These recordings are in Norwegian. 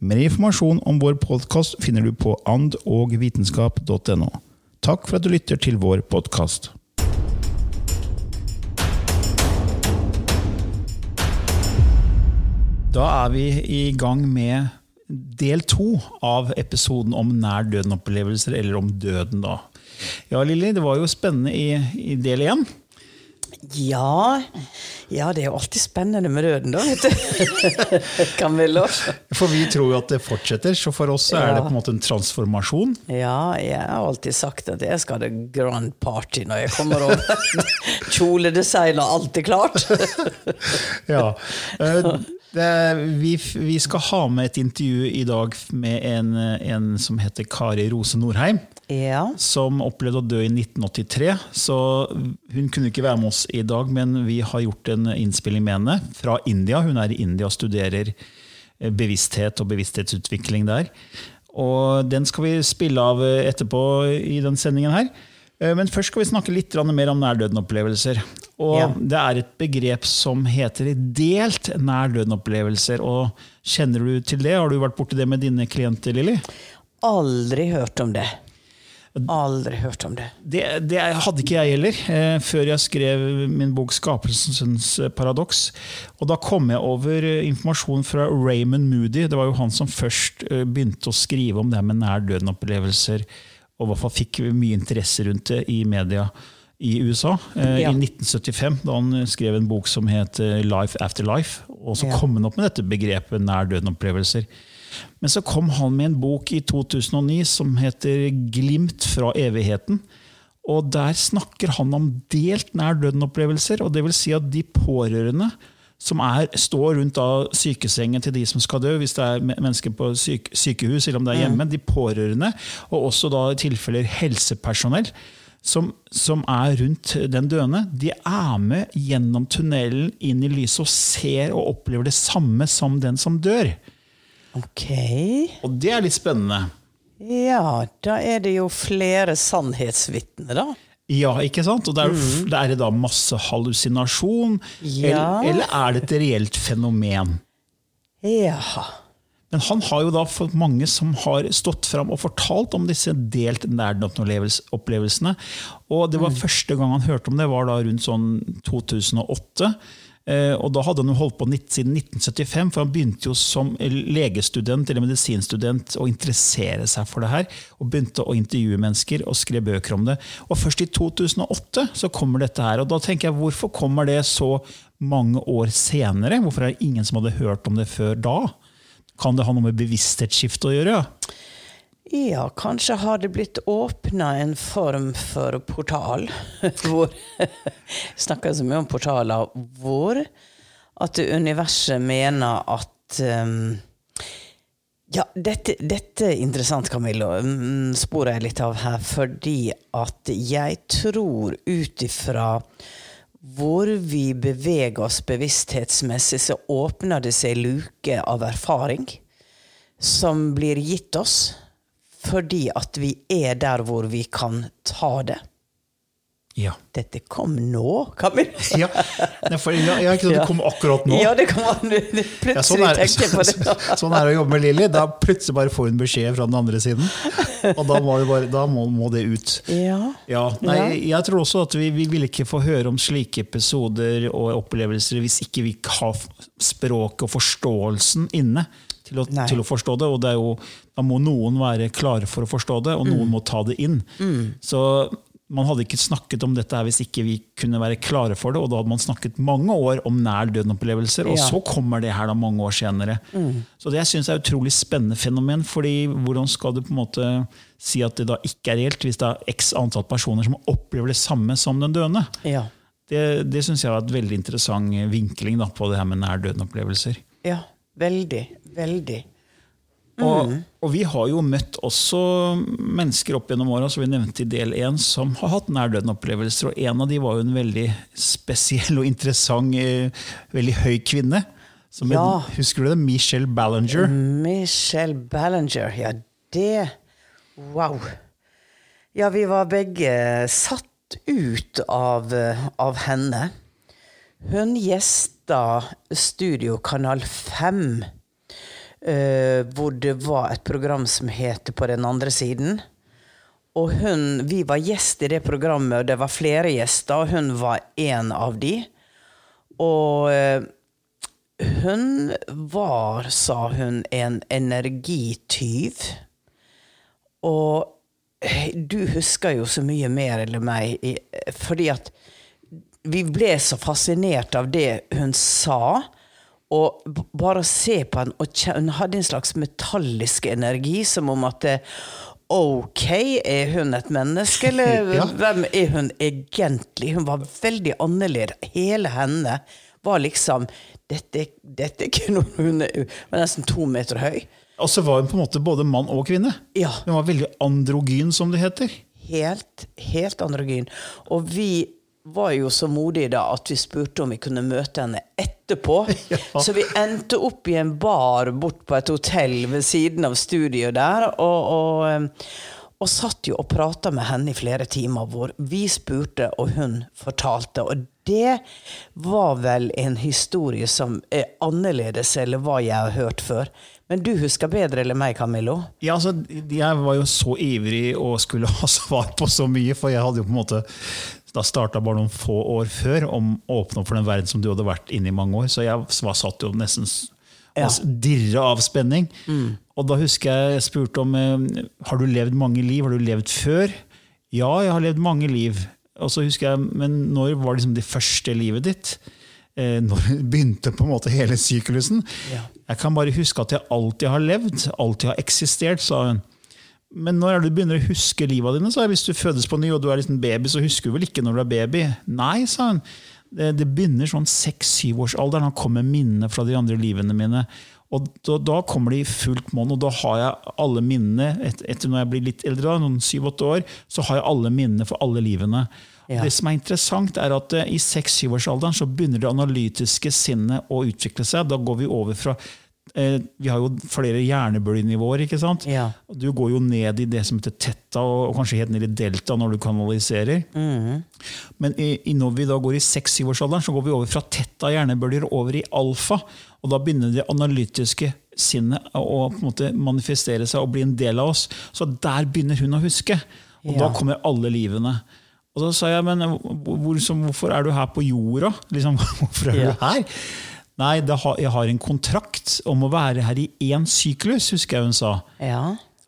Mer informasjon om vår podkast finner du på andogvitenskap.no. Takk for at du lytter til vår podkast. Da er vi i gang med del to av episoden om nær døden-opplevelser, eller om døden, da. Ja, Lilly, det var jo spennende i, i del én. Ja. ja, det er jo alltid spennende med døden, da, vet du. Camillo. For vi tror jo at det fortsetter, så for oss er det på en måte en transformasjon. Ja, jeg har alltid sagt at jeg skal ha det grand party når jeg kommer over. Kjoledesign og alt er klart. ja. Eh, det, vi, vi, skal ha med et intervju i dag med en, en som heter Kari Rose Norheim. Ja. Som opplevde å dø i 1983. Så hun kunne ikke være med oss i dag, men vi har gjort en innspilling med henne fra India. Hun er i India og studerer eh, bevissthet og bevissthetsutvikling der. Og den skal vi spille av etterpå i den sendingen her. Eh, men først skal vi snakke litt mer om nær-døden-opplevelser. Og ja. Det er et begrep som heter delt nær-døden-opplevelser. Og Kjenner du til det? Har du vært borti det med dine klienter, Lilly? Aldri hørt om det. Aldri hørt om det. det. Det, hadde ikke jeg heller, eh, før jeg skrev min bok 'Skapelsens paradoks'. Og Da kom jeg over eh, informasjon fra Raymond Moody. Det var jo han som først eh, begynte å skrive om det her med nær-døden-opplevelser og i hvert fall fikk mye interesse rundt det i media i USA. Eh, ja. I 1975, da han skrev en bok som het 'Life After Life'. Og så ja. kom han opp med dette begrepet nær døden-opplevelser. Men så kom han med en bok i 2009 som heter 'Glimt fra evigheten'. Og Der snakker han om delt nær døden-opplevelser. og det vil si at de pårørende som er, står rundt da sykesengen til de som skal dø, hvis det er mennesker på syk, sykehus eller om det er hjemme, mm. de pårørende, og også da i tilfeller helsepersonell. Som, som, er rundt den døende, de er med gjennom tunnelen inn i lyset og ser og opplever det samme som den som dør. Ok. Og det er litt spennende. Ja, da er det jo flere sannhetsvitner, da. Ja, ikke sant? Og der, mm. det er det da masse hallusinasjon? Ja. Eller, eller, er det et reelt fenomen? Ja. Men han har jo da fått mange som har stått fram og fortalt om disse delt nærden-opplevelsene. Og det var mm. første gang han hørte om det, var da rundt sånn 2008. Eh, og da hadde han jo holdt på siden 1975, for han begynte jo som legestudent eller medisinstudent å interessere seg for det her. Og begynte å intervjue mennesker og skrev bøker om det. Og først i 2008 så kommer dette her. Og da tenker jeg, hvorfor kommer det så mange år senere? Hvorfor er det ingen som hadde hørt om det før da? Kan det ha noe med bevissthetsskifte å gjøre? Ja, kanskje har det blitt åpna en form for portal. hvor Snakker så mye om portaler hvor at universet mener at um, Ja, dette, dette er interessant, Camillo. Mm, Sporer jeg litt av her. Fordi at jeg tror ut ifra hvor vi beveger oss bevissthetsmessig, så åpner det seg luke av erfaring som blir gitt oss fordi at vi er der hvor vi kan ta det. Ja. Dette kom nå, Kamil! Ja, for, ja, ja, ikke sant, det kom akkurat nå. Ja, det kom, plutselig Ja, sånn, er, tenke på det. sånn er det å jobbe med Lilly. Da plutselig bare får hun beskjed fra den andre siden. Og da må det, bare, da må, må det ut. Ja. Ja, nei. Jeg tror også at vi, vi vil ikke få høre om slike episoder og opplevelser hvis ikke vi har språket og forståelsen inne til å, til å forstå det. Og det er jo, da må noen være klare for å forstå det, og Mm. noen må ta det inn. Så man hadde ikke snakket om dette her hvis ikke vi kunne være klare for det, og da hadde man snakket mange år om nær døden-opplevelser, og Ja. Mm. så kommer det her da mange år senere. Så det jeg synes er et utrolig spennende fenomen, fordi hvordan skal du på en måte si at det da ikke er reelt, hvis det er x antall personer som opplever det samme som den døende? Ja. Det, det syns jeg var et veldig interessant vinkling da, på det her med nær døden-opplevelser. ja. Veldig. Veldig. Og, og vi har jo møtt også mennesker opp gjennom åra som vi nevnte i del én, som har hatt nær døden-opplevelser. Og en av de var jo en veldig spesiell og interessant, eh, veldig høy kvinne. Som Ja. en, husker du det? Michelle Ballinger. Michelle Ballinger, ja, det Wow. Ja, vi var begge satt ut av, av henne. Hun gjesta Studio Kanal 5, eh, hvor det var et program som het På den andre siden. Og hun, vi var gjest i det programmet, og det var flere gjester, og hun var en av de. Og eh, hun var, sa hun, en energityv. Og eh, du husker jo så mye mer enn meg, fordi at vi ble så fascinert av det hun sa. Og bare å se på henne, og hun hadde en slags metallisk energi, som om at Ok, er hun et menneske, eller Ja. hvem er hun egentlig? Hun var veldig annerledes. Hele henne var liksom Dette, dette er ikke noe Hun er- var nesten to meter høy. Og så var hun på en måte både mann og kvinne. Ja. Hun var veldig androgyn, som det heter. Helt, helt androgyn. Og vi var jo så modige da at vi spurte om vi kunne møte henne etterpå. Ja. Så vi endte opp i en bar bort på et hotell ved siden av studioet der. Og, og, eh, og satt jo og prata med henne i flere timer, hvor vi spurte, og hun fortalte. Og det var vel en historie som er annerledes eller hva jeg har hørt før. Men du husker bedre eller meg, Camillo? Ja, altså, Jeg var jo så ivrig og skulle ha svar på så mye, for jeg hadde jo på en måte da starta bare noen få år før om å åpne opp for den verden som du hadde vært inne i mange år. Så jeg var satt jo nesten Ja. s- dirra av spenning. Og da husker jeg jeg spurte om eh, har du levd mange liv. Har du levd før? Ja, jeg har levd mange liv. Og så husker jeg, Men når var liksom det første livet ditt? Eh, når begynte på en måte hele syklusen? Ja. Jeg kan bare huske at jeg alltid har levd, alltid har eksistert, sa hun. Men når er det du begynner å huske livet dine? sa jeg. Hvis du fødes på ny og du er liksom baby, så husker du vel ikke når du er baby? Nei, sa hun. Det, det begynner sånn seks-syvårsalderen. Han kommer minnene fra de andre livene mine. Og da, da kommer de i fullt monn, og da har jeg alle minnene et, etter når jeg blir litt eldre, da, noen syv-åtte år, så har jeg alle minnene for alle livene. Ja. Det som er interessant, er at eh, i seks-syvårsalderen så begynner det analytiske sinnet å utvikle seg. Da går vi over fra Vi har jo flere hjernebølgenivåer. ikke sant? Ja. Du går jo ned i det som heter tetta, og, kanskje helt ned i delta når du kanaliserer. Men i, i når vi da går i 6-7-årsalderen, så går vi over fra tetta hjernebølger over i alfa. Og da begynner det analytiske sinnet å på en måte manifestere seg og bli en del av oss. Så der begynner hun å huske. Og da kommer alle livene. Og da sa jeg, men hvor- hvorfor er du her på jorda? Liksom, hvorfor er Ja. du her? Nei, det har, jeg har en kontrakt om å være her i én syklus, husker jeg hun sa. Ja.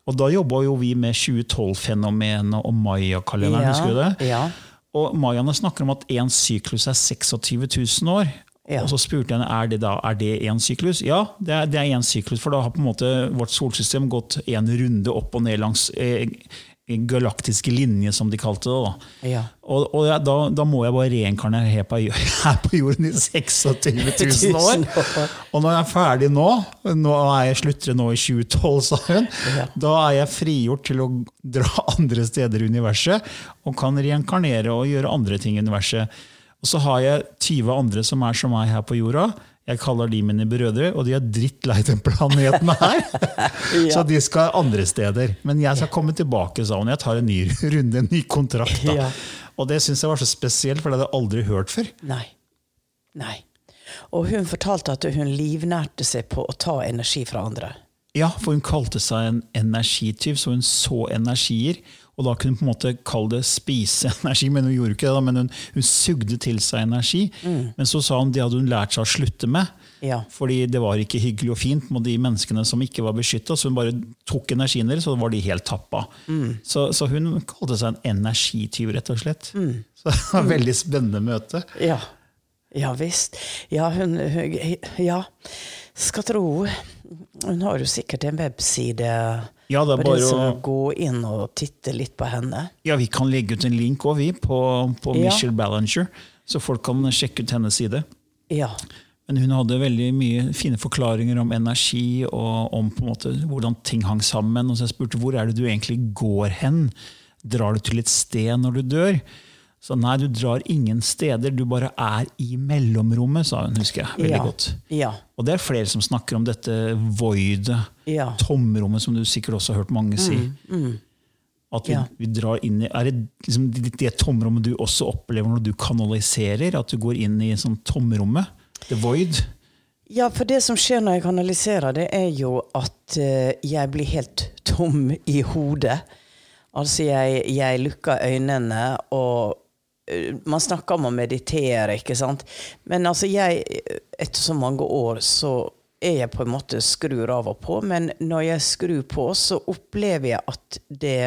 Og da jobba jo vi med 2012-fenomenet og mayakalenderen, Ja, husker du det? ja. Og mayaene snakker om at én syklus er 26 000 år. Ja. Og så spurte jeg henne er det da er det én syklus. Ja, det er, det er én syklus, for da har på en måte vårt solsystem gått én runde opp og ned langs eh, galaktiske linje, som de kalte det. da. Ja. Og, og ja, da, da må jeg bare reinkarnere her på, her på jorden i 26 000 år. Og når jeg er ferdig nå, nå er jeg slutter nå i 2012, sa hun, Ja. da er jeg frigjort til å dra andre steder i universet og kan reinkarnere og gjøre andre ting i universet. Og så har jeg 20 andre som er som meg her på jorda. Jeg kaller de mine brødre, og de er drittlei den planeten her. Så de skal andre steder. Men jeg skal komme tilbake, sa hun. Jeg tar en ny runde, en ny kontrakt. Ja. Og det syns jeg var så spesielt, for det hadde jeg aldri hørt før. Nei. Nei. Og hun fortalte at hun livnærte seg på å ta energi fra andre. Ja, for hun kalte seg en energityv, så hun så energier. Og da kunne hun på en måte kalle det spise energi, men hun gjorde ikke det. da, Men hun, hun sugde til seg energi. Men så sa hun det hadde hun lært seg å slutte med. Ja. Fordi det var ikke hyggelig og fint med de menneskene som ikke var beskytta. Så hun bare tok energien deres, og så var de helt tappa. Så, så hun kalte seg en energityv, rett og slett. Så det var et veldig spennende møte. Ja. Ja visst. Ja, hun, hun Ja. Skal tro Hun har jo sikkert en webside. Ja, det for bare å- gå inn og titte litt på henne. Ja, Vi kan legge ut en link også, vi, på, på Ja. Michelle Ballinger, så folk kan sjekke ut hennes side. Ja. Men hun hadde veldig mye fine forklaringer om energi og om på en måte hvordan ting hang sammen. Og så jeg spurte hvor er det du egentlig går hen? Drar du til et sted når du dør? Så nei, du drar ingen steder, du bare er i mellomrommet, sa hun, husker jeg veldig ja. godt. Ja. Og det er flere som snakker om dette voidet, Ja. tomrommet, som du sikkert også har hørt mange si. At vi, vi drar inn i, Er det liksom det, tomrommet du også opplever når du kanaliserer? At du går inn i sånn tomrommet? The void? Ja, for det som skjer når jeg kanaliserer, det er jo at eh, jeg blir helt tom i hodet. Altså, jeg, jeg lukker øynene, og man snakker om å meditere, ikke sant. Men altså, jeg Etter så mange år så er jeg på en måte skrur av og på, men når jeg skrur på, så opplever jeg at det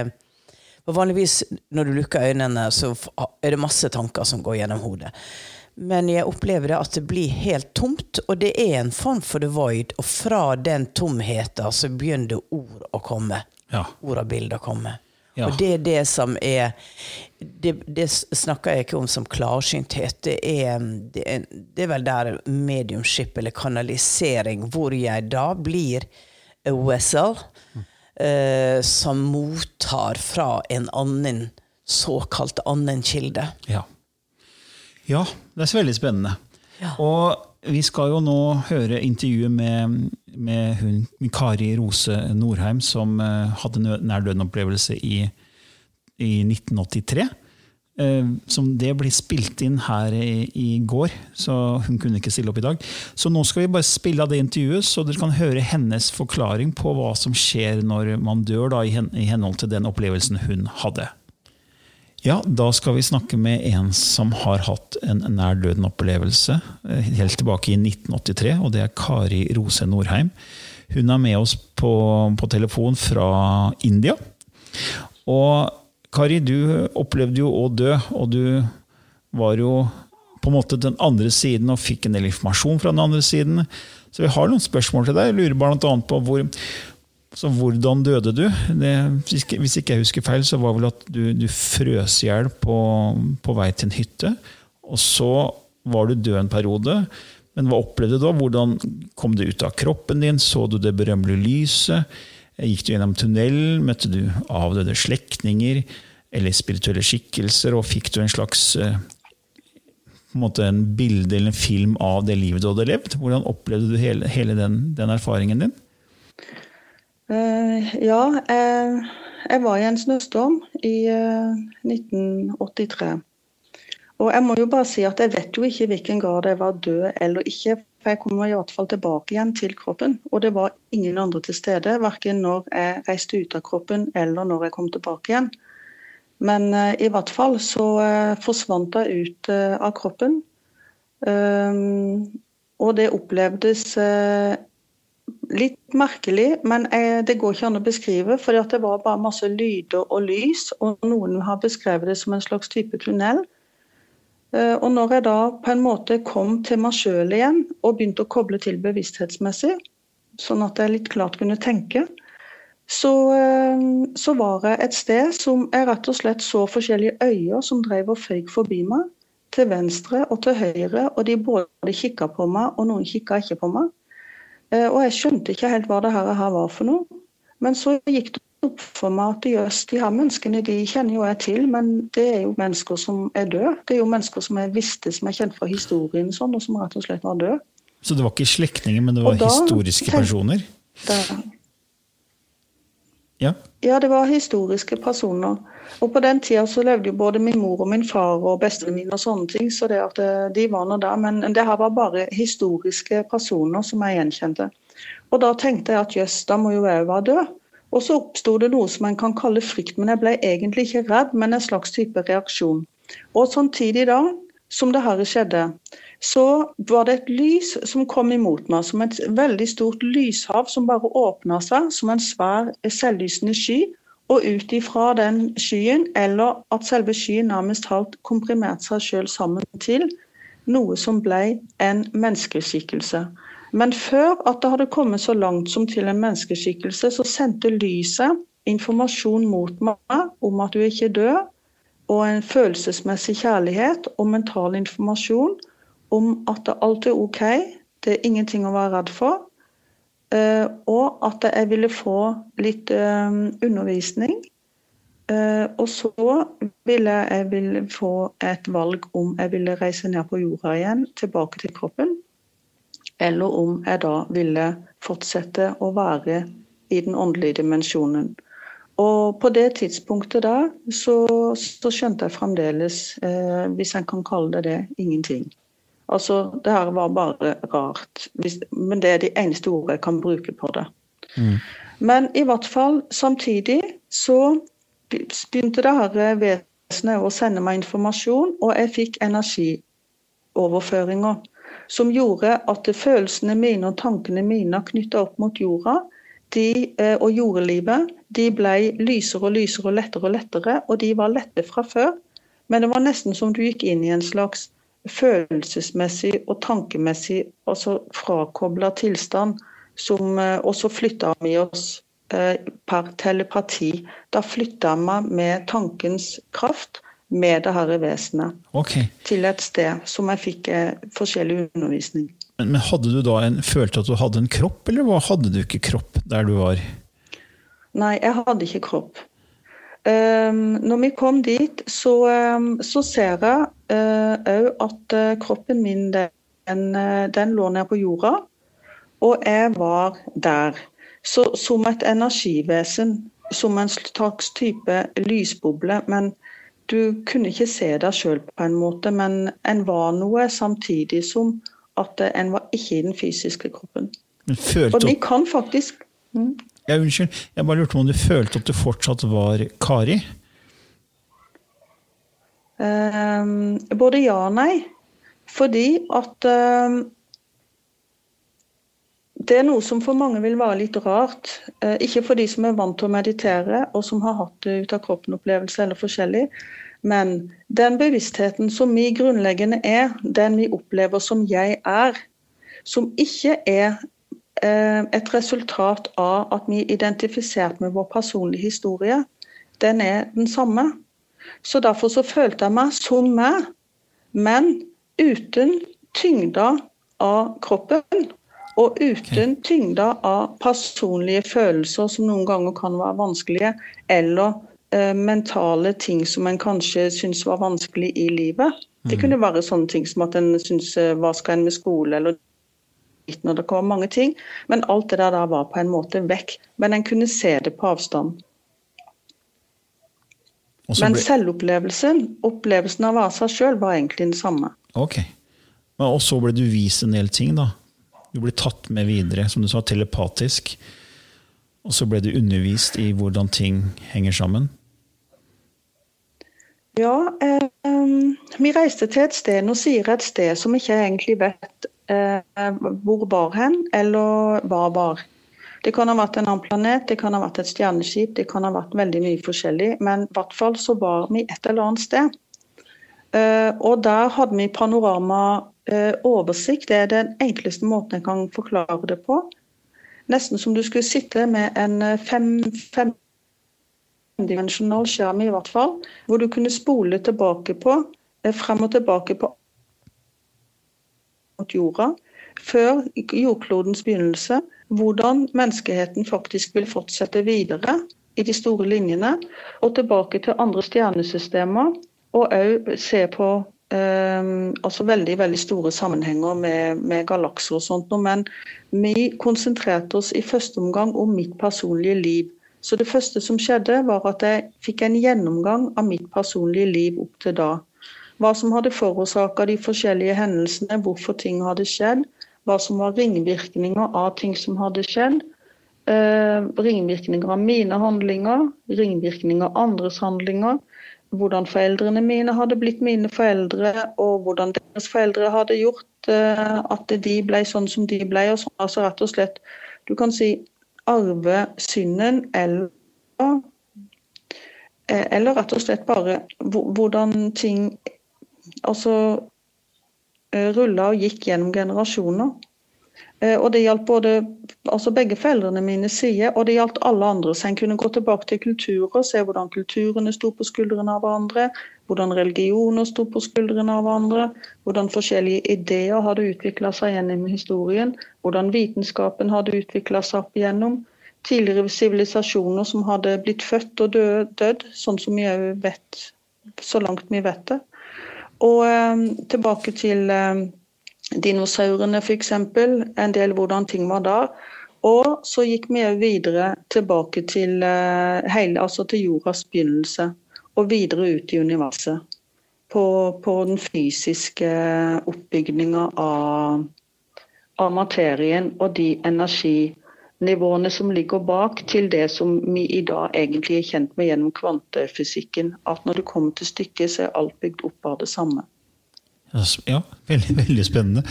for Vanligvis når du lukker øynene, så er det masse tanker som går gjennom hodet. Men jeg opplever det at det blir helt tomt, og det er en form for the void. Og fra den tomheten så begynner ord å komme. Ja. Ord og bilder å komme. Ja. Og det er det som er det, det snakker jeg ikke om som klarsynthet. Det er, det, er, det er vel der mediumship eller kanalisering, hvor jeg da blir a vessel eh, som mottar fra en annen såkalt annen kilde. Ja. ja, det er så veldig spennende. Ja. Og vi skal jo nå høre intervjuet med, med hun, Kari Rose Norheim, som eh, hadde en nær-døden-opplevelse i, i 1983. Eh, som det ble spilt inn her i, i går, så hun kunne ikke stille opp i dag. Så nå skal vi bare spille av det intervjuet, så dere kan høre hennes forklaring på hva som skjer når man dør, da, i henhold til den opplevelsen hun hadde. Ja, da skal vi snakke med en som har hatt en nær døden-opplevelse eh, helt tilbake i 1983, og det er Kari Rose Norheim. Hun er med oss på, på telefon fra India. Og Kari, du opplevde jo å dø, og du var jo på en måte den andre siden og fikk en del informasjon fra den andre siden. Så vi har noen spørsmål til deg. Jeg lurer bl.a. på hvor, så hvordan døde du? Det, hvis ikke- jeg husker feil, så var vel at du, du frøs i hjel på, på vei til en hytte. Og så var du død en periode. Men hva opplevde du da? Hvordan kom du ut av kroppen din? Så du det berømmelige lyset? Gikk du gjennom tunnelen? Møtte du avdøde slektninger? Eller spirituelle skikkelser? Og fikk du en slags eh, på en måte en bilde eller en film av det livet du hadde levd? Hvordan opplevde du hele, hele den, den erfaringen din? Eh, ja, jeg, jeg var i en snøstorm i eh, 1983. Og jeg må jo bare si at jeg vet jo ikke i hvilken grad jeg var død eller ikke. For jeg kom i hvert fall tilbake igjen til kroppen. Og det var ingen andre til stede, verken når jeg reiste ut av kroppen eller når jeg kom tilbake igjen. Men uh, i hvert fall så uh, forsvant jeg ut uh, av kroppen. Um, og det opplevdes eh, litt merkelig, men jeg, det går ikke an å beskrive. For det var bare masse lyder og lys, og noen har beskrevet det som en slags type tunnel. Eh, Og når jeg da på en måte kom til meg sjøl igjen og begynte å koble til bevissthetsmessig, sånn at jeg litt klart kunne tenke, så, eh, så, var jeg et sted som jeg rett og slett så forskjellige øyer som drev og føyk forbi meg. Til venstre og til høyre, og de både kikka på meg, og noen kikka ikke på meg. Eh, og jeg skjønte ikke helt hva det her var for noe. Men så gikk det opp for meg at jøss, de her menneskene de kjenner jo jeg til, men det er jo mennesker som er døde. Det er jo mennesker som jeg visste som jeg kjente fra historien, sånn, og som rett og slett var døde. Så det var ikke slektninger, men det var da, historiske personer? Det, ja. ja, det var historiske personer. Og på den tida så levde jo både min mor og min far og bestene mine og sånne ting, så det at eh, de var nå der. Men det her var bare historiske personer som jeg gjenkjente. Og da tenkte jeg at jøss, da må jo jeg være død. Og så oppsto det noe som en kan kalle frykt, men jeg ble egentlig ikke redd, men en slags type reaksjon. Og samtidig da, som det her skjedde, så var det et lys som kom imot meg, som et veldig stort lyshav som bare åpna seg som en svær selvlysende sky. Og ut ifra den skyen, eller at selve skyen nærmest har komprimert seg sjøl sammen til noe som ble en menneskeskikkelse. Men før at det hadde kommet så langt som til en menneskeskikkelse, så sendte lyset informasjon mot meg om at du ikke er død, og en følelsesmessig kjærlighet og mental informasjon om at alt er OK, det er ingenting å være redd for. Uh, og at jeg ville få litt uh, undervisning. Uh, og så ville jeg ville få et valg om jeg ville reise ned på jorda igjen, tilbake til kroppen. Eller om jeg da ville fortsette å være i den åndelige dimensjonen. Og på det tidspunktet da, så, så skjønte jeg fremdeles, hvis en kan kalle det det, ingenting. Altså, det her var bare rart. Men det er de eneste ordene jeg kan bruke på det. Mm. Men i hvert fall, samtidig så begynte det her vesenet å sende meg informasjon, og jeg fikk energioverføringer som gjorde at følelsene mine og tankene mine knytta opp mot jorda de, eh, og jordelivet de ble lysere og lysere og lettere og lettere, og de var lette fra før. Men det var nesten som du gikk inn i en slags følelsesmessig og tankemessig altså frakobla tilstand, som eh, også flytta med oss eh, per telepati. Da flytta meg med tankens kraft med det herre vesenet okay. til et sted som jeg fikk eh, forskjellig undervisning. Men, men, hadde du da en, følte at du hadde en kropp, eller hadde du ikke kropp der du var? Nei, jeg hadde ikke kropp. Um, når vi kom dit, så, um, så ser jeg òg uh, at uh, kroppen min den, uh, den, lå ned på jorda, og jeg var der. Så, som et energivesen, som en slags type lysboble. Men du kunne ikke se deg sjøl på en måte, men en var noe samtidig som at en var ikke i den fysiske kroppen. og vi kan faktisk mm. Ja, unnskyld, jeg bare lurte om du følte at du fortsatt var Kari? Um, både ja og nei. Fordi at um, det er noe som for mange vil være litt rart. Uh, ikke for de som er vant til å meditere og som har hatt ut av kroppen-opplevelse eller forskjellig. Men den bevisstheten som vi grunnleggende er, den vi opplever som jeg er, som ikke er et resultat av at vi er identifisert med vår personlige historie, den er den samme. Så derfor så følte jeg meg som meg, men uten tyngda av kroppen. Og uten tyngda av personlige følelser som noen ganger kan være vanskelige, eller eh, mentale ting som en kanskje syns var vanskelig i livet. Det mm. kunne være sånne ting som at en syns eh, hva skal en med skole, eller når det kom mange ting. Men alt det der var på en måte vekk. Men en kunne se det på avstand. Ble... Men selvopplevelsen, opplevelsen av å være seg sjøl, var egentlig den samme. Ok. Og så ble du vist en del ting, da. Du ble tatt med videre, som du sa, telepatisk. Og så ble du undervist i hvordan ting henger sammen. Ja, eh, vi reiste til et sted, nå sier jeg et sted som ikke jeg egentlig vet hvor var hen, eller hva var. Det kan ha vært en annen planet, det kan ha vært et stjerneskip, det kan ha vært veldig mye forskjellig. Men i hvert fall så var vi et eller annet sted. Eh, og der hadde vi panoramaoversikt. Eh, det er den enkleste måten jeg kan forklare det på. nesten som du skulle sitte med en femdimensjonal fem, skjerm, i hvert fall, hvor du kunne spole tilbake på, eh, frem og tilbake på mot jorda, før jordklodens begynnelse, hvordan menneskeheten faktisk vil fortsette videre i de store linjene, og tilbake til andre stjernesystemer, og òg se på eh, altså veldig veldig store sammenhenger med, med galakser og sånt. Men vi konsentrerte oss i første omgang om mitt personlige liv. Så det første som skjedde, var at jeg fikk en gjennomgang av mitt personlige liv opp til da. Hva som hadde forårsaka de forskjellige hendelsene, hvorfor ting hadde skjedd. Hva som var ringvirkninger av ting som hadde skjedd. Eh, ringvirkninger av mine handlinger, ringvirkninger av andres handlinger hvordan foreldrene mine hadde blitt mine foreldre, og hvordan deres foreldre hadde gjort uh, at de ble sånn som de ble. og sånn. Altså rett og slett, Du kan si arve synden eller eh, eller rett og slett bare hvordan ting altså rulla og gikk gjennom generasjoner. Eh, og det gjaldt både altså begge foreldrene mine sier, og det gjaldt alle andre. Så en kunne gå tilbake til kulturer, se hvordan kulturene sto på skuldrene av hverandre, hvordan religioner sto på skuldrene av hverandre, hvordan forskjellige ideer hadde utvikla seg gjennom historien, hvordan vitenskapen hadde utvikla seg opp igjennom. Tidligere sivilisasjoner som hadde blitt født og død, død sånn som vi òg vet, så langt vi vet det. Og eh, tilbake til eh, dinosaurene f.eks. En del hvordan ting var da. Og så gikk vi videre tilbake til, eh, hele, altså til jordas begynnelse. Og videre ut i universet. På, på den fysiske oppbygninga av, av materien og de energinivåene som ligger bak til det som vi i dag egentlig er kjent med gjennom kvantefysikken. At når det kommer til stykket, så er alt bygd opp av det samme. Ja, veldig, veldig spennende.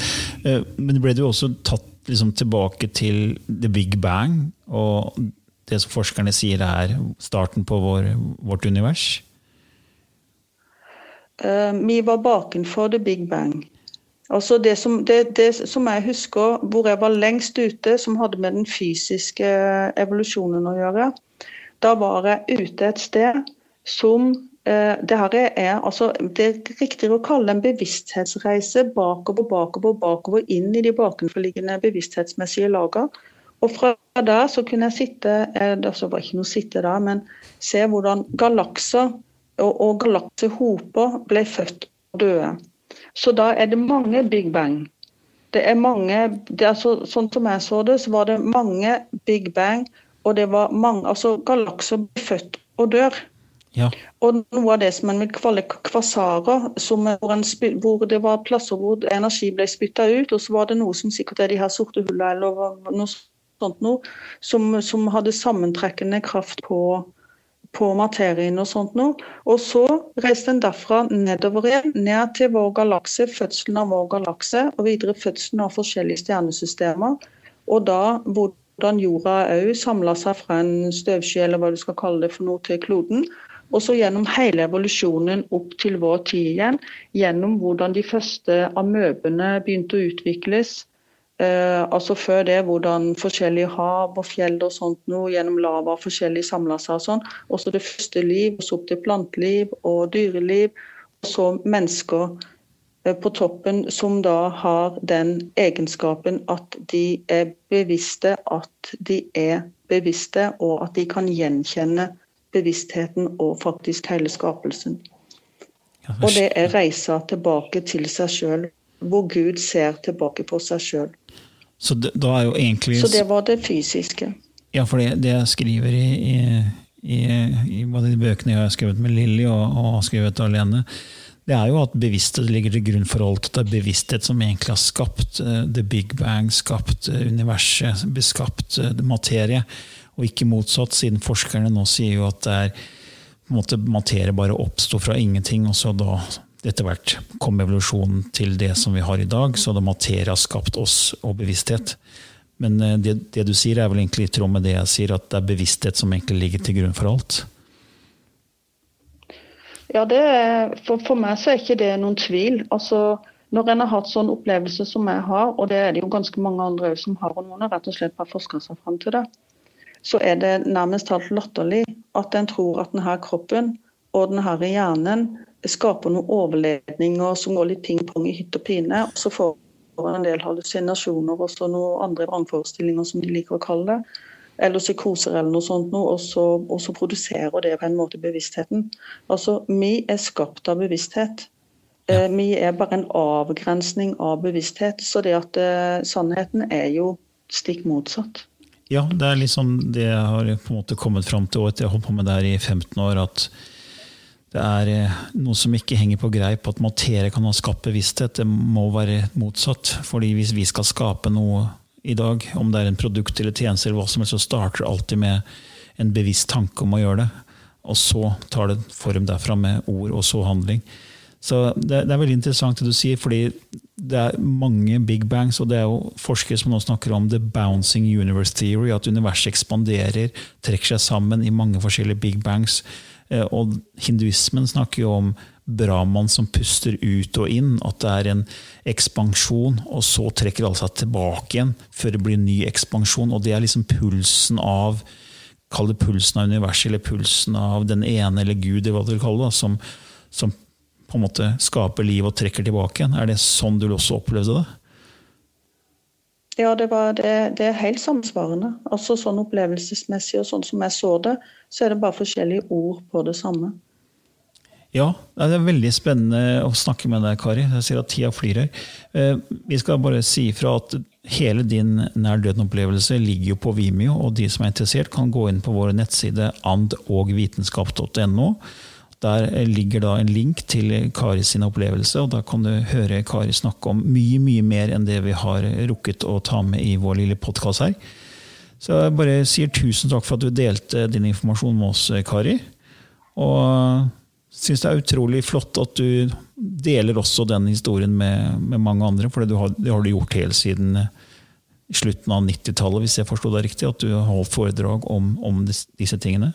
Eh, men ble du også tatt liksom tilbake til the big bang og det som forskerne sier er starten på vår, vårt univers? Uh, vi var bakenfor the big bang. Altså det som, det, det som, jeg husker, hvor jeg var lengst ute, som hadde med den fysiske evolusjonen å gjøre, da var jeg ute et sted som Eh, det, er, altså, det er riktigere å kalle det en bevissthetsreise bakover, bakover, bakover inn i de bakenforliggende bevissthetsmessige lager. Og fra der så kunne jeg sitte det altså var ikke noe sitte der, men se hvordan galakser og, og galaksehoper ble født og døde. Så da er det mange big bang. Det er mange, det er så, Sånn som jeg så det, så var det mange big bang, og det var mange altså Galakser ble født og dør. Ja. Og noe av det som man vil kalle kvasarer, hvor, hvor, det var plasser hvor energi ble spytta ut, og så var det noe som sikkert er de her sorte hullene eller noe sånt noe, som, som hadde sammentrekkende kraft på, på materien og sånt noe. Og så reiste den derfra nedover igjen, ned til vår galakse, fødselen av vår galakse, og videre fødselen av forskjellige stjernesystemer. Og da hvordan jorda òg samla seg fra en støvsky, eller hva du skal kalle det for noe, til kloden. Og så gjennom hele evolusjonen opp til vår tid igjen, gjennom hvordan de første amøbene begynte å utvikles. Eh, altså Før det hvordan forskjellige hav og fjell og sånt noe, gjennom lava forskjellig samla seg og sånn. Også det første liv, og så opp til planteliv og dyreliv. Og så mennesker eh, på toppen som da har den egenskapen at de er bevisste, at de er bevisste, og at de kan gjenkjenne bevisstheten og faktisk hele skapelsen. Og det er reisa tilbake til seg sjøl, hvor Gud ser tilbake på seg sjøl. Så, det, egentlig... Så det var det fysiske. Ja, for det, det jeg skriver i, i, i, i både de bøkene jeg har skrevet med Lilly og, og har skrevet alene, det er jo at bevissthet ligger til grunn for alt. Det er bevissthet som egentlig har skapt uh, the big bang, skapt uh, universet, beskapt uh, materie og ikke motsatt, siden forskerne nå sier jo at det er på en måte materie bare oppsto fra ingenting, og så da etter hvert kom evolusjonen til det som vi har i dag. Så da materie har skapt oss og bevissthet. Men eh, det, det, du sier, er vel egentlig i tråd med det jeg sier, at det er bevissthet som egentlig ligger til grunn for alt? Ja, er, for, for, meg så er ikke det noen tvil. Altså, Når en har hatt sånn opplevelse som jeg har, og det er det jo ganske mange andre som har, og noen har rett og slett bare forska seg fram til det, så er det nærmest talt latterlig at en tror at denne kroppen og denne hjernen skaper noen overledninger som går litt ping-pong i hytt og pine. og så får en del hallusinasjoner og så noen andre vrangforestillinger, som de liker å kalle det. Eller psykoser eller noe sånt. Noe, og, så, og så produserer det på en måte bevisstheten. Altså, Vi er skapt av bevissthet. Ja. vi er bare en avgrensning av bevissthet. Så det at eh, sannheten er jo stikk motsatt. Ja, det er liksom det jeg har på en måte kommet fram til, og jeg har holdt på med det her i 15 år. at det er eh, noe som ikke henger på greip, at materie kan ha skapt bevissthet. Det må være motsatt. fordi hvis vi skal skape noe i dag, om det er en produkt eller tjeneste, eller hva som helst, så starter det alltid med en bevisst tanke om å gjøre det. Og så tar det form derfra med ord, og så handling. Så det, det, er veldig interessant det du sier, fordi det er mange big bangs, og det er jo forskere som nå snakker om the bouncing universe theory, at universet ekspanderer, trekker seg sammen i mange forskjellige big bangs. Eh, og hinduismen snakker jo om Brahman som puster ut og inn, at det er en ekspansjon, og så trekker alle seg tilbake igjen før det blir en ny ekspansjon. Og det er liksom pulsen av Kall det pulsen av universet, eller pulsen av den ene eller Gud, eller hva du vil kalle det, som, som på en måte skaper liv og trekker tilbake igjen. Er det sånn du også opplevde det? Ja, det, var, det, det, er helt samsvarende. Altså Sånn opplevelsesmessig og sånn som jeg så det, så er det bare forskjellige ord på det samme. Ja, det er veldig spennende å snakke med deg, Kari. Jeg ser at tida flyr her. Eh, vi skal bare si ifra at hele din nær døden-opplevelse ligger jo på Vimeo, og de som er interessert, kan gå inn på vår nettside andogvitenskap.no. Der ligger da en link til Kari sin opplevelse, og da kan du høre Kari snakke om mye mye mer enn det vi har rukket å ta med i vår lille podkast her. Så jeg bare sier tusen takk for at du delte din informasjon med oss, Kari. Og syns det er utrolig flott at du deler også den historien med, med mange andre. For det har, det har, du gjort helt siden slutten av 90-tallet, hvis jeg forsto deg riktig. At du har holdt foredrag om, om disse tingene.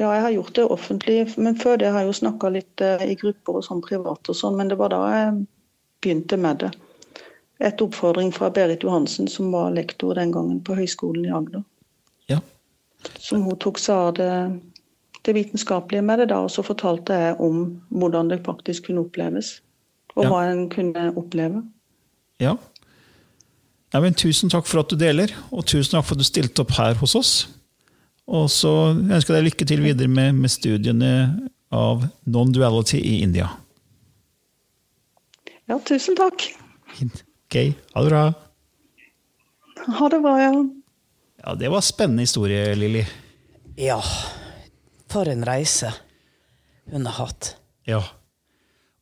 Ja, jeg har gjort det offentlig, men før det har jeg jo snakka litt uh, i grupper og sånn privat og sånn, men det var da jeg begynte med det. Et oppfordring fra Berit Johansen, som var lektor den gangen på Høgskolen i Agder. Ja. Som hun tok seg av det det vitenskapelige med det, da, og så fortalte jeg om hvordan det faktisk kunne oppleves. Og ja. hva en kunne oppleve. Ja. ja men tusen takk for at du deler, og tusen takk for at du stilte opp her hos oss. Og så ønsker jeg deg lykke til videre med, med studiene av non-duality i India. Ja, tusen takk. Ok, ha det bra. Ha det bra, ja. Ja, Det var spennende historie, Lilly. Ja. For en reise hun har hatt. Ja.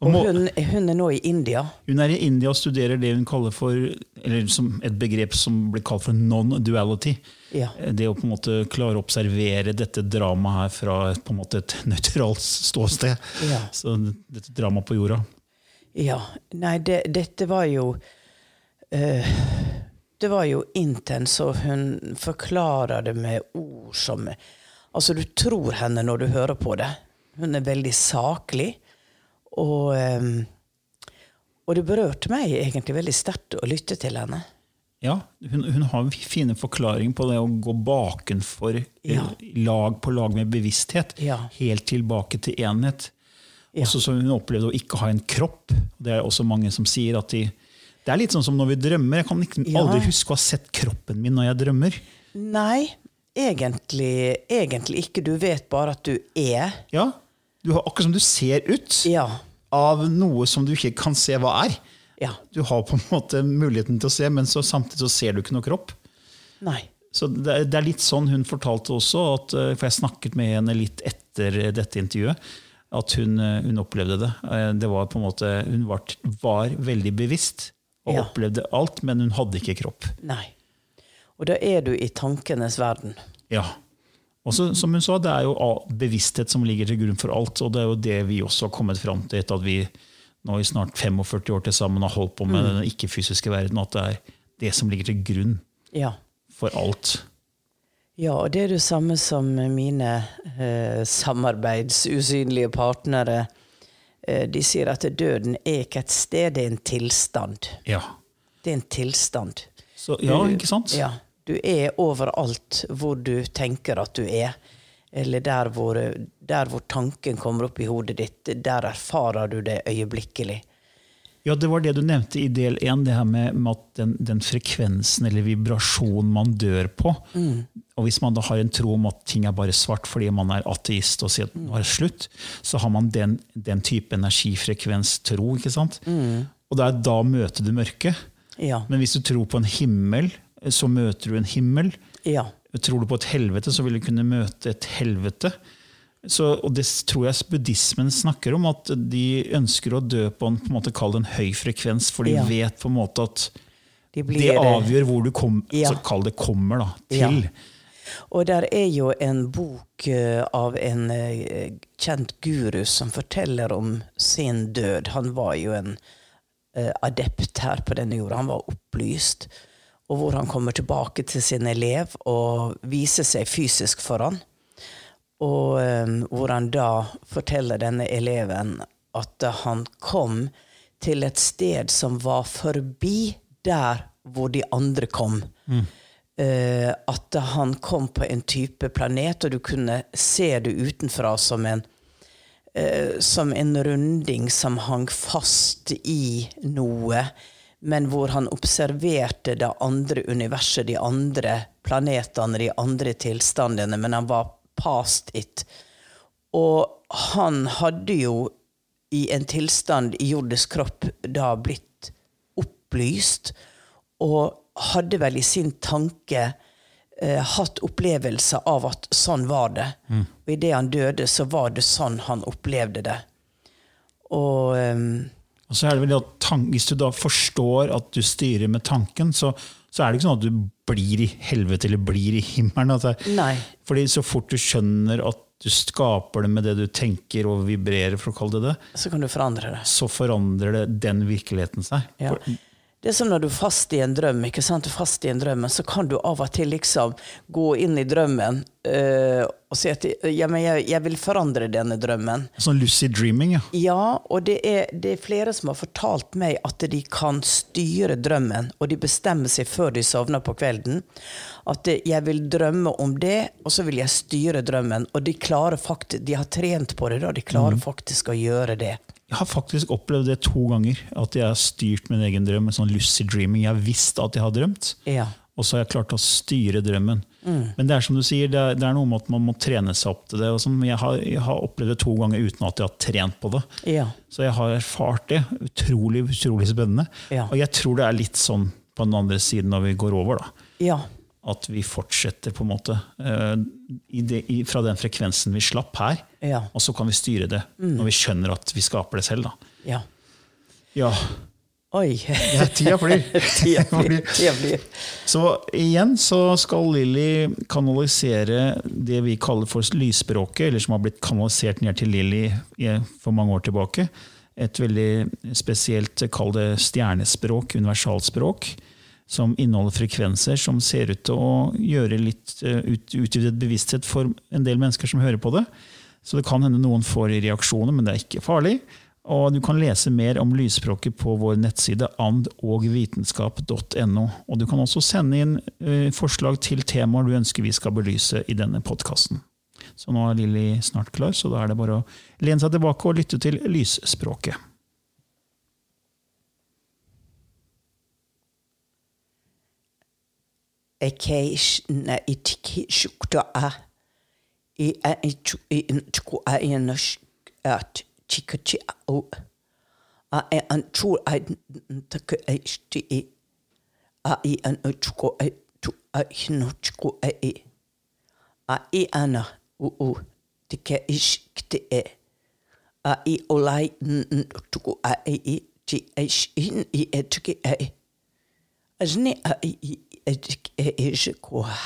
Og, og hun, hun, er nå i India. Hun er i India og studerer det hun kaller for eller som et begrep som blir kalt for non-duality. Ja. Det å på en måte klare å observere dette dramaet her fra på en måte et nøytralt ståsted. Ja. Så dette dramaet på jorda. Ja. Nei, det, dette var jo uh, Det var jo intens, og hun forklarer det med ord som Altså, du tror henne når du hører på det. Hun er veldig saklig. Og, um, og det berørte meg egentlig veldig sterkt å lytte til henne. Ja, hun, hun har fine forklaringer på det å gå bakenfor ja. lag på lag med bevissthet. Ja. Helt tilbake til enhet. Ja. Også som Hun opplevde å ikke ha en kropp. Det er også mange som sier at de Det er litt sånn som når vi drømmer. Jeg kan ikke, aldri huske å ha sett kroppen min når jeg drømmer. Nei, egentlig, egentlig ikke. Du vet bare at du er. Ja. Du har, akkurat som du ser ut ja. av noe som du ikke kan se hva er. Ja. Du har på en måte muligheten til å se, men så, samtidig så ser du ikke noe kropp. Nei. Så det, det, er litt sånn hun fortalte også, at, eh, for jeg snakket med henne litt etter dette intervjuet, at hun, eh, hun opplevde det. Eh, det var på en måte, Hun var, var veldig bevisst og ja. opplevde alt, men hun hadde ikke kropp. Nei. Og da er du i tankenes verden. Ja. Og så, som hun sa, det er jo bevissthet som ligger til grunn for alt. Og det er jo det vi også har kommet fram til etter at vi nå i snart 45 år til sammen har holdt på med mm. den ikke-fysiske verden. At det er det som ligger til grunn ja. for alt. Ja, og det er det samme som mine eh, samarbeidsusynlige partnere eh, De sier at døden er ikke et sted, det er en tilstand. Ja. Det er en tilstand. Så, ja, ikke sant? Ja. Du er overalt hvor du tenker at du er. Eller der hvor, der hvor tanken kommer opp i hodet ditt. Der erfarer du det øyeblikkelig. Ja, det var det du nevnte i del én, det her med, med at den, den frekvensen eller vibrasjonen man dør på. Og hvis man da har en tro om at ting er bare svart fordi man er ateist og sier at nå er det slutt, så har man den, den type energifrekvens-tro. ikke sant? Og det er da møter du mørket. Ja. Men hvis du tror på en himmel, så møter du en himmel. Ja. Tror du på et helvete, så vil du kunne møte et helvete. Så, og det tror jeg buddhismen snakker om, at de ønsker å dø på en, på en måte kall det en høy frekvens, for de Ja. vet på en måte at De det avgjør hvor du kom, Ja. altså, kall det kommer da, Ja. til. Og der er jo en bok eh, av en eh, kjent guru som forteller om sin død. Han var jo en eh, adept her på denne jorda. Han var opplyst. Og hvor han kommer tilbake til sin elev og viser seg fysisk for han. Og um, hvor han da forteller denne eleven at han kom til et sted som var forbi der hvor de andre kom. Eh, at han kom på en type planet, og du kunne se det utenfra som en uh, som en runding som hang fast i noe, men hvor han observerte det andre universet, de andre planetene, de andre tilstandene, men han var past it. Og han hadde jo i en tilstand i jordisk kropp da blitt opplyst, og hadde vel i sin tanke eh, hatt opplevelse av at sånn var det. Og idet han døde, så var det sånn han opplevde det. Og ehm, Og så er det vel at Hvis du da forstår at du styrer med tanken, så, så er det ikke sånn at du blir i helvete eller blir i himmelen. Altså. Nei. Fordi så fort du skjønner at du skaper det med det du tenker og vibrerer, for å kalle det det, så kan du forandre det. så forandrer det den virkeligheten seg. Ja. For- Det er som når du er fast i en drøm, ikke sant? Du er fast i en drøm, så kan du av og til liksom gå inn i drømmen øh, og si at ja, men jeg, jeg vil forandre denne drømmen. Sånn lucid dreaming, ja. Ja, og det er, det er flere som har fortalt meg at de kan styre drømmen, og de bestemmer seg før de sovner på kvelden. At jeg vil drømme om det, og så vil jeg styre drømmen. Og de klarer faktisk, de har trent på det, da. De klarer faktisk å gjøre det. Jeg har faktisk opplevd det to ganger. At jeg har styrt min egen drøm En sånn lucid dreaming. Jeg har visst at jeg har drømt, Ja. og så har jeg klart å styre drømmen. Men det er som du sier, det er, det er noe med at man må trene seg opp til det. Og jeg har, jeg har opplevd det to ganger uten at jeg har trent på det. Ja. Så jeg har erfart det. Utrolig, utrolig spennende. Ja. Og jeg tror det er litt sånn på den andre siden når vi går over. da. Ja. At vi fortsetter på en måte eh, i det, i, fra den frekvensen vi slapp her. Ja. Og så kan vi styre det når vi skjønner at vi skaper det selv. da. Ja. Ja, Oi. ja tida flyr. Tida flyr. Tida flyr. Så igjen så skal Lilly kanalisere det vi kaller for lysspråket, eller som har blitt kanalisert ned til Lilly for mange år tilbake. Et veldig spesielt, kall det stjernespråk, universalspråk, som inneholder frekvenser som ser ut til å gjøre litt eh, ut, utvidet bevissthet for en del mennesker som hører på det. Så det kan hende noen får reaksjoner, men det er ikke farlig. Og du kan lese mer om lysspråket på vår nettside andogvitenskap.no. Og du kan også sende inn eh, forslag til temaer du ønsker vi skal belyse i denne podkasten. Så nå er Lilly snart klar, så da er det bare å lene seg tilbake og lytte til lysspråket. Ekeish na itiki shukta a i a ichu i ntuku a i nash at chikachi a o a e an chu a ntaka a ishti i a i an uchuko a tu a hinochuko a i a i ana u u tike ish kte e a i olai ntuku a i i ti ish in i e tuki a i Ajne a i i edik e e.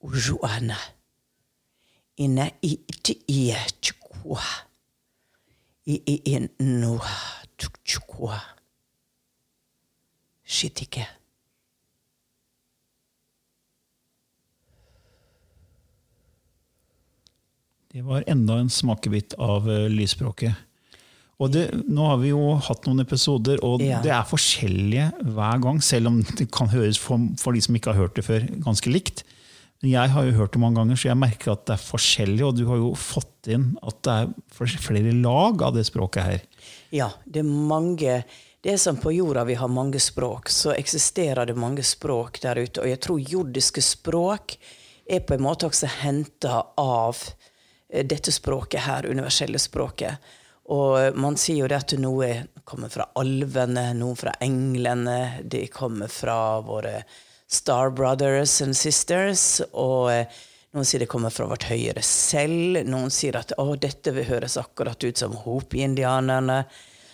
Ujuana. Ina i iti i e. I i i nuha tuk chukwa. Shitike. Det var enda en smakebit av eh, lysspråket. Og det, nå har vi jo hatt noen episoder, og Ja. det er forskjellige hver gang. Selv om det kan høres for, for de som ikke har hørt det før, ganske likt. Men jeg har jo hørt det mange ganger, så jeg merker at det er forskjellig. Og du har jo fått inn at det er flere lag av det språket her. Ja, det er mange Det er som på jorda vi har mange språk, så eksisterer det mange språk der ute. Og jeg tror jordiske språk er på en måte også henta av eh, dette språket her, universelle språket. Og eh, man sier jo det at noe kommer fra alvene, noen fra englene, de kommer fra våre Star Brothers and Sisters. og eh, noen sier det kommer fra vårt høyere selv. Noen sier at å, dette høres akkurat ut som Hopi-indianerne.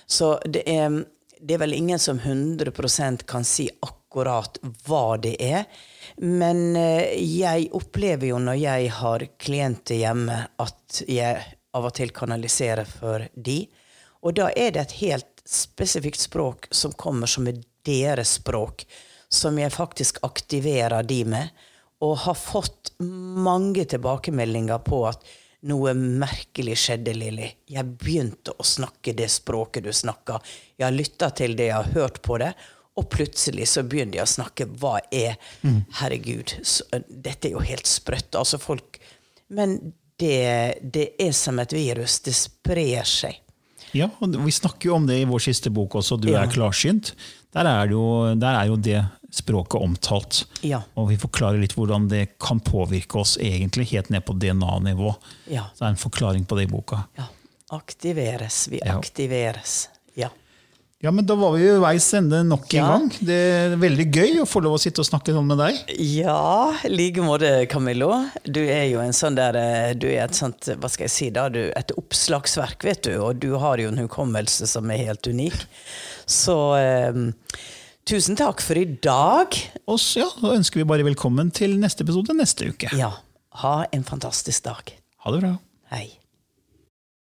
Så det er, det er vel ingen som 100% kan si akkurat hva det er. Men eh, jeg opplever jo når jeg har klienter hjemme, at jeg av og til kanalisere for de. Og da er det et helt spesifikt språk som kommer som er deres språk, som jeg faktisk aktiverer de med. Og har fått mange tilbakemeldinger på at noe merkelig skjedde, Lilly. Jeg begynte å snakke det språket du snakker. Jeg har lytta til det, jeg har hørt på det. Og plutselig så begynner jeg å snakke. Hva er Herregud, så, dette er jo helt sprøtt. Altså folk Men det, det er som et virus. Det sprer seg. Ja, og Vi snakker jo om det i vår siste bok også, 'Du Ja. er klarsynt'. Der er, jo, der er jo det språket omtalt. Ja. Og vi forklarer litt hvordan det kan påvirke oss egentlig helt ned på DNA-nivå. Ja. Så det er en forklaring på det i boka. ja. Aktiveres. Vi aktiveres. Ja. Men Da var vi jo veis ende nok en Ja. gang. Det er veldig gøy å få lov å sitte og snakke sånn med deg. Ja, i like måte, Camillo. Du er jo en sånn der eh, Du er et sånt, hva skal jeg si da, du, et oppslagsverk, vet du. Og du har jo en hukommelse som er helt unik. Så eh, tusen takk for i dag. Og så ja, da ønsker vi bare velkommen til neste episode neste uke. Ja, ha en fantastisk dag. Ha det bra. Hei.